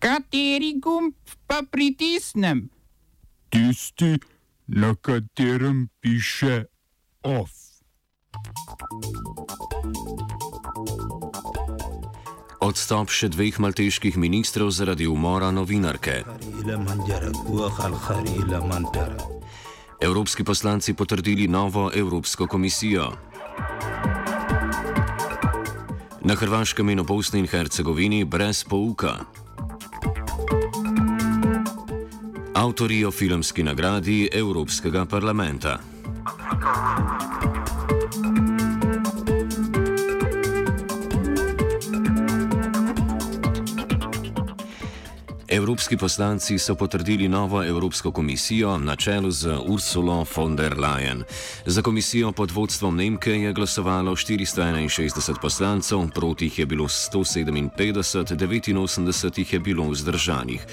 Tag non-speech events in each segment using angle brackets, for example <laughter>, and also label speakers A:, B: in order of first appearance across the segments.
A: Kateri gumb pa pritisnem?
B: Tisti, na katerem piše OF.
C: Odstop še dveh malteških ministrov zaradi umora novinarke. Evropski poslanci potrdili novo Evropsko komisijo. Na Hrvaškem in v Bosni in Hercegovini brez pouka. Avtori o filmski nagradi Evropskega parlamenta. Evropski poslanci so potrdili novo Evropsko komisijo na čelu z Ursulo von der Leyen. Za komisijo pod vodstvom Nemke je glasovalo 461 poslancev, proti jih je bilo 157, 89 jih je bilo vzdržanih.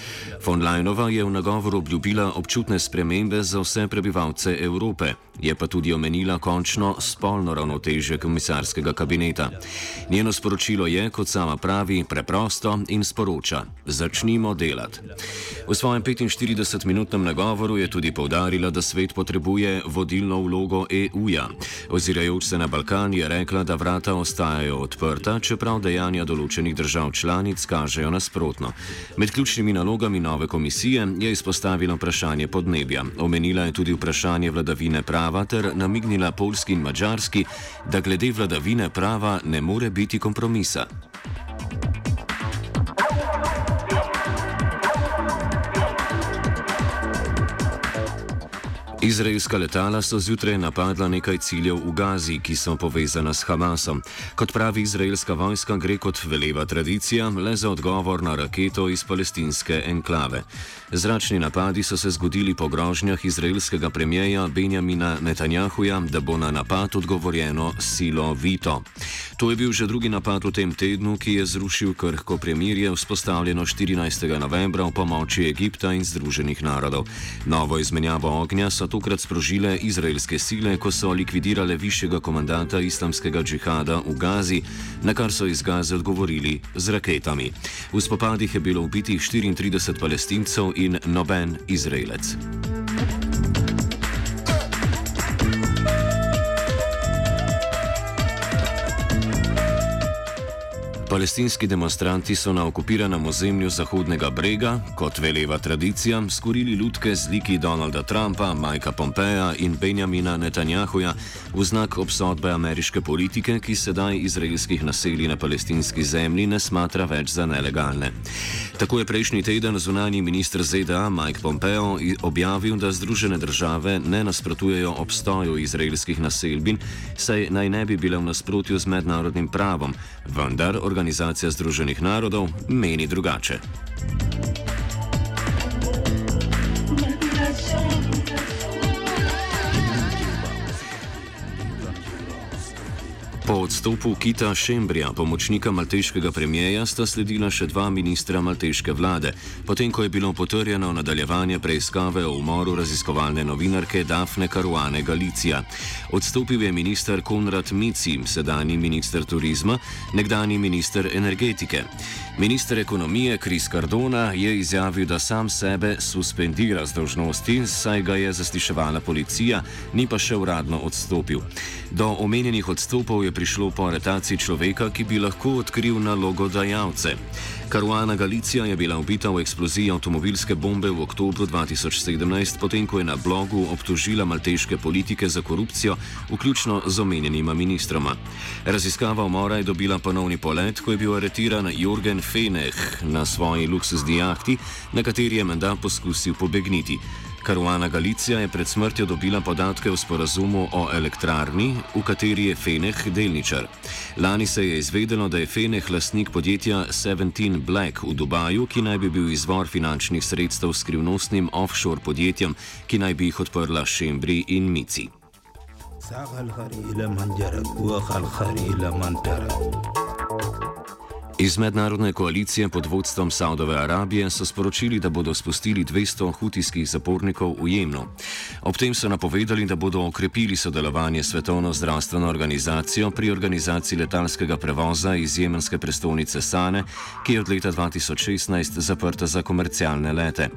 C: Von Leinova je v nagovoru obljubila občutne spremembe za vse prebivalce Evrope, je pa tudi omenila končno spolno ravnotežje komisarskega kabineta. Njeno sporočilo je, kot sama pravi, preprosto in sporoča: Začnimo delati. V svojem 45-minutnem nagovoru je tudi povdarila, da svet potrebuje vodilno vlogo EU-ja. Ozirajoč se na Balkan je rekla, da vrata ostajajo odprta, čeprav dejanja določenih držav članic kažejo nasprotno. Med ključnimi nalogami nove komisije je izpostavila vprašanje podnebja. Omenila je tudi vprašanje vladavine prava ter namignila Polski in Mačarski, da glede vladavine prava ne more biti kompromisa. Izraelska letala so zjutraj napadla nekaj ciljev v Gazi, ki so povezana s Hamasom. Kot pravi izraelska vojska, gre kot veleva tradicija le za odgovor na raketo iz palestinske enklave. Zračni napadi so se zgodili po grožnjah izraelskega premijeja Benjamina Netanjahuja, da bo na napad odgovorjeno silo Vito. To je bil že drugi napad v tem tednu, ki je zrušil krhko premirje, vzpostavljeno 14. novembra v pomoči Egipta in Združenih narodov. Novo izmenjavo ognja so tokrat sprožile izraelske sile, ko so likvidirale višjega komandanta islamskega džihada v Gazi, na kar so iz Gaze odgovorili z raketami. V spopadih je bilo ubitih 34 palestincev in noben Izraelec. Palestinski demonstranti so na okupiranem ozemlju Zahodnega brega, kot veleva tradicija, skorili lutke z liki Donalda Trumpa, Majka Pompeja in Benjamina Netanjahuja v znak obsodbe ameriške politike, ki sedaj izraelskih naselij na palestinski zemlji ne smatra več za nelegalne. Tako je prejšnji teden zunani ministr ZDA Mike Pompeo objavil, da Združene države ne nasprotujejo obstoju izraelskih naselbin, saj naj ne bi bile v nasprotju z mednarodnim pravom, vendar organizacija Organizacija Združenih narodov meni drugače. Po odstopu Kita Šembrija, pomočnika malteškega premijeja, sta sledila še dva ministra malteške vlade, potem ko je bilo potrjeno nadaljevanje preiskave o umoru raziskovalne novinarke Dafne Karuane Galicija. Odstopil je minister Konrad Mici, sedajni minister turizma, nekdani minister energetike. Minister ekonomije Kris Cardona je izjavil, da sam sebe suspendira z dožnosti, saj ga je zasliševala policija, ni pa še uradno odstopil. Do omenjenih odstopov je prišlo po aretaciji človeka, ki bi lahko odkril nalogodajalce. Karuana Galicija je bila ubita v eksploziji avtomobilske bombe v oktobru 2017, potem ko je na blogu obtožila malteške politike za korupcijo, vključno z omenjenima ministroma. Raziskava umora je dobila ponovni polet, ko je bil aretiran Jorgen Feneh na svoji luksuzni jahti, na kateri je menda poskusil pobegniti. Karuana Galicija je pred smrtjo dobila podatke o sporazumu o elektrarni, v kateri je Feneh delničar. Lani se je izvedelo, da je Feneh lastnik podjetja 17 Black v Dubaju, ki naj bi bil izvor finančnih sredstev skrivnostnim offshore podjetjem, ki naj bi jih odprla Šembri in Mici. Iz mednarodne koalicije pod vodstvom Saudove Arabije so sporočili, da bodo spustili 200 hutijskih zapornikov v Jemnu. Ob tem so napovedali, da bodo okrepili sodelovanje s Svetovno zdravstveno organizacijo pri organizaciji letalskega prevoza iz jemenske prestolnice Sane, ki je od leta 2016 zaprta za komercialne lete.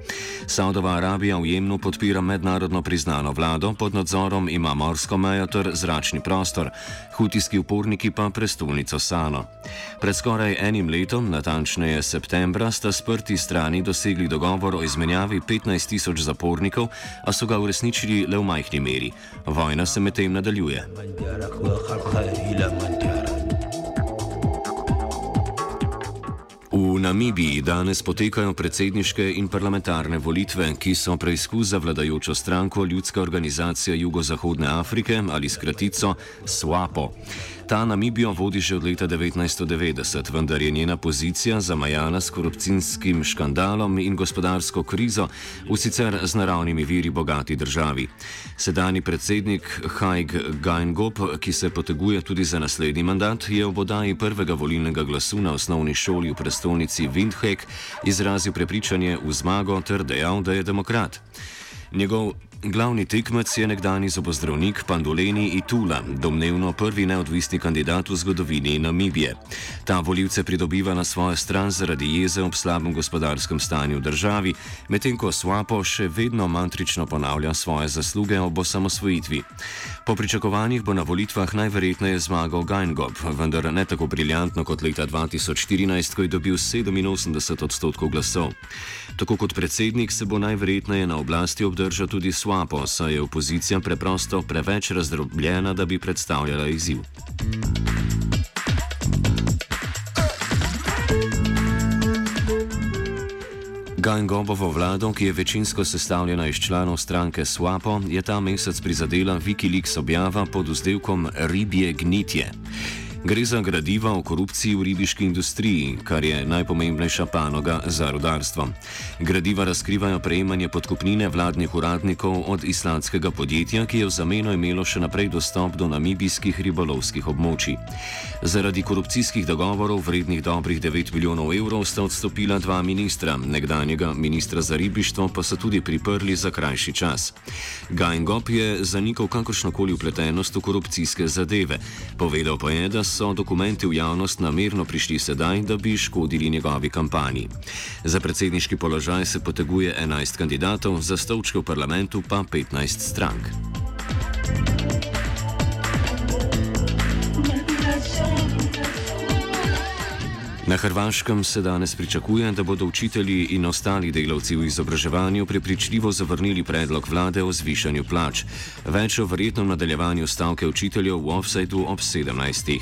C: Saudova Arabija v Jemnu podpira mednarodno priznano vlado, pod nadzorom ima morsko mejo ter zračni prostor, hutijski uporniki pa prestolnico Sano. Pred skoraj enim letom, natančneje septembra, sta sprti strani dosegli dogovor o izmenjavi 15 tisoč zapornikov, a so ga uresničili le v majhni meri. Vojna se medtem nadaljuje. Namibiji danes potekajo predsedniške in parlamentarne volitve, ki so preizkus za vladajočo stranko Ljudska organizacija Jugozahodne Afrike ali skratico SWAPO. Ta Namibijo vodi že od leta 1990, vendar je njena pozicija zamajana s korupcijskim škandalom in gospodarsko krizo v sicer z naravnimi viri bogati državi. Sedajni predsednik Haig Gaingob, ki se poteguje tudi za naslednji mandat, je v bodaji prvega volilnega glasu na osnovni šoli v prestolnici Windhoek izrazil prepričanje v zmago ter dejal, da je demokrat. Njegov Glavni tekmec je nekdani zobozdravnik Pandoleni Itula, domnevno prvi neodvisni kandidat v zgodovini Namibije. Ta voljivce pridobiva na svojo stran zaradi jeze ob slabem gospodarskem stanju v državi, medtem ko Swapo še vedno mantrično ponavlja svoje zasluge ob osamosvojitvi. Po pričakovanjih bo na volitvah najverjetneje zmagal Gaingob, vendar ne tako briljantno kot leta 2014, ko je dobil 87 odstotkov glasov. Tako kot predsednik se bo najverjetneje na oblasti obdržal tudi Swapo. Swapo, saj je opozicija preprosto preveč razdrobljena, da bi predstavljala izziv. Gangobovo vlado, ki je večinsko sestavljena iz članov stranke Swapo, je ta mesec prizadela Wikileaks objava pod vzdevkom Ribje gnitje. Gre za gradiva o korupciji v ribiški industriji, kar je najpomembnejša panoga za rudarstvo. Gradiva razkrivajo prejemanje podkupnine vladnih uradnikov od islandskega podjetja, ki je v zameno imelo še naprej dostop do namibijskih ribolovskih območij. Zaradi korupcijskih dogovorov vrednih dobrih 9 milijonov evrov sta odstopila dva ministra, nekdanjega ministra za ribištvo pa so tudi priprli za krajši čas. Gajngop je zanikal kakršnokoli upletenost v korupcijske zadeve, povedal pa je, da so dokumenti v javnost namerno prišli sedaj, da bi škodili njegovi kampanji. Za predsedniški položaj se poteguje 11 kandidatov, za stolčke v parlamentu pa 15 strank. Hrvaškem se danes pričakuje, da bodo učitelji in ostali delavci v izobraževanju prepričljivo zavrnili predlog vlade o zvišanju plač. Več o verjetnem nadaljevanju stavke učiteljev v offsajdu ob 17.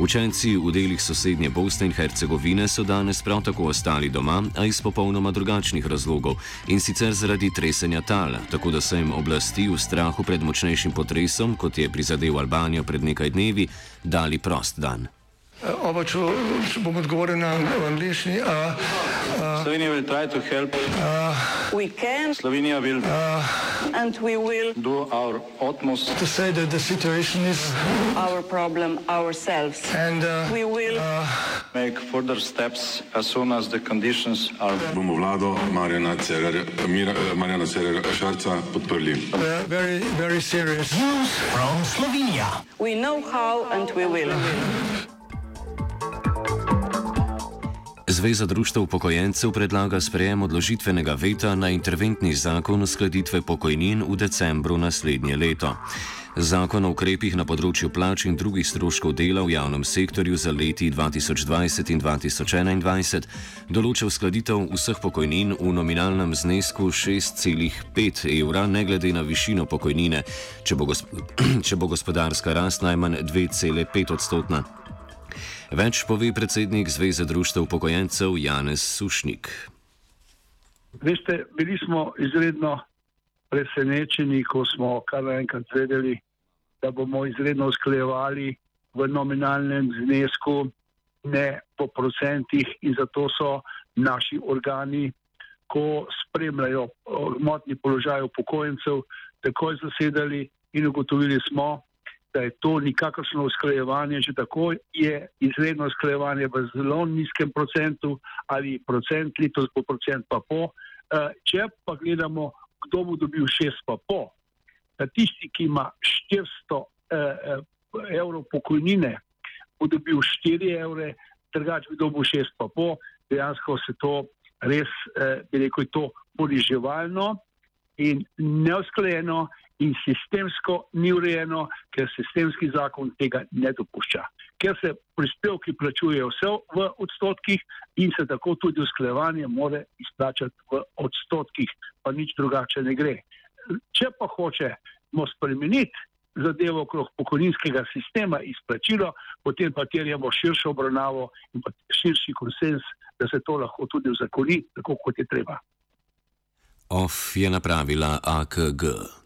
C: Učenci v delih sosednje Bosne in Hercegovine so danes prav tako ostali doma, a iz popolnoma drugačnih razlogov in sicer zaradi tresenja tal, tako da so jim oblasti v strahu pred močnejšim potresom, kot je prizadel Albanijo pred nekaj dnevi, dali prost dan.
D: Oba, če, če bom odgovoril na angliški.
E: Slovenija will try to help.
F: We can
E: Slovenija will
F: and we will
E: do our utmost
D: To say that the situation is
F: our problem ourselves.
D: and uh,
F: We will
E: make further steps as soon as the conditions are
G: bomo vlado Marjana Cererja Mira- eh, Marjana Cererja Šarca podprli.
D: uh, very, very serious.
F: we know how and we will.
C: Zveza društv upokojencev predlaga sprejem odložitvenega veta na interventni zakon uskladitve pokojnin v decembru naslednje leto. Zakon o ukrepih na področju plač in drugih stroškov dela v javnem sektorju za leti 2020 in 2021 določa uskladitev vseh pokojnin v nominalnem znesku 6,5 evra, ne glede na višino pokojnine, če bo, gosp <clears throat> če bo gospodarska rast najmanj 2,5 odstotna. Več pove predsednik Zveze društv upokojencev Janez Sušnik.
H: Veste, bili smo izredno presenečeni, ko smo kar naenkrat vedeli, da bomo izredno usklejevali v nominalnem znesku, ne po procentih, in zato so naši organi, ko spremljajo eh, gmotni položaj upokojencev, takoj zasedali in ugotovili smo, da je to nikakršno usklajevanje, že tako je izredno usklajevanje v zelo nizkem procentu ali procent, letos bo procent pa po. Eh, če pa gledamo, kdo bo dobil šest pa po, tisti, ki ima 400 eh, evrov pokojnine, bo dobil 4 evre, drugače bi dobil šest pa po, dejansko se to res, bi rekel, to poniževalno in neusklajeno in sistemsko ni urejeno, ker sistemski zakon tega ne dopušča. Ker se prispevki plačujejo vse v odstotkih in se tako tudi usklajevanje more izplačati v odstotkih, pa nič drugače ne gre. Če pa hočemo spremeniti zadevo okrog pokojninskega sistema izplačilo, potem pa terjamo širšo obravnavo in pa širši konsens, da se to lahko tudi vzakoni, tako kot je treba.
C: OF je napravila AKG.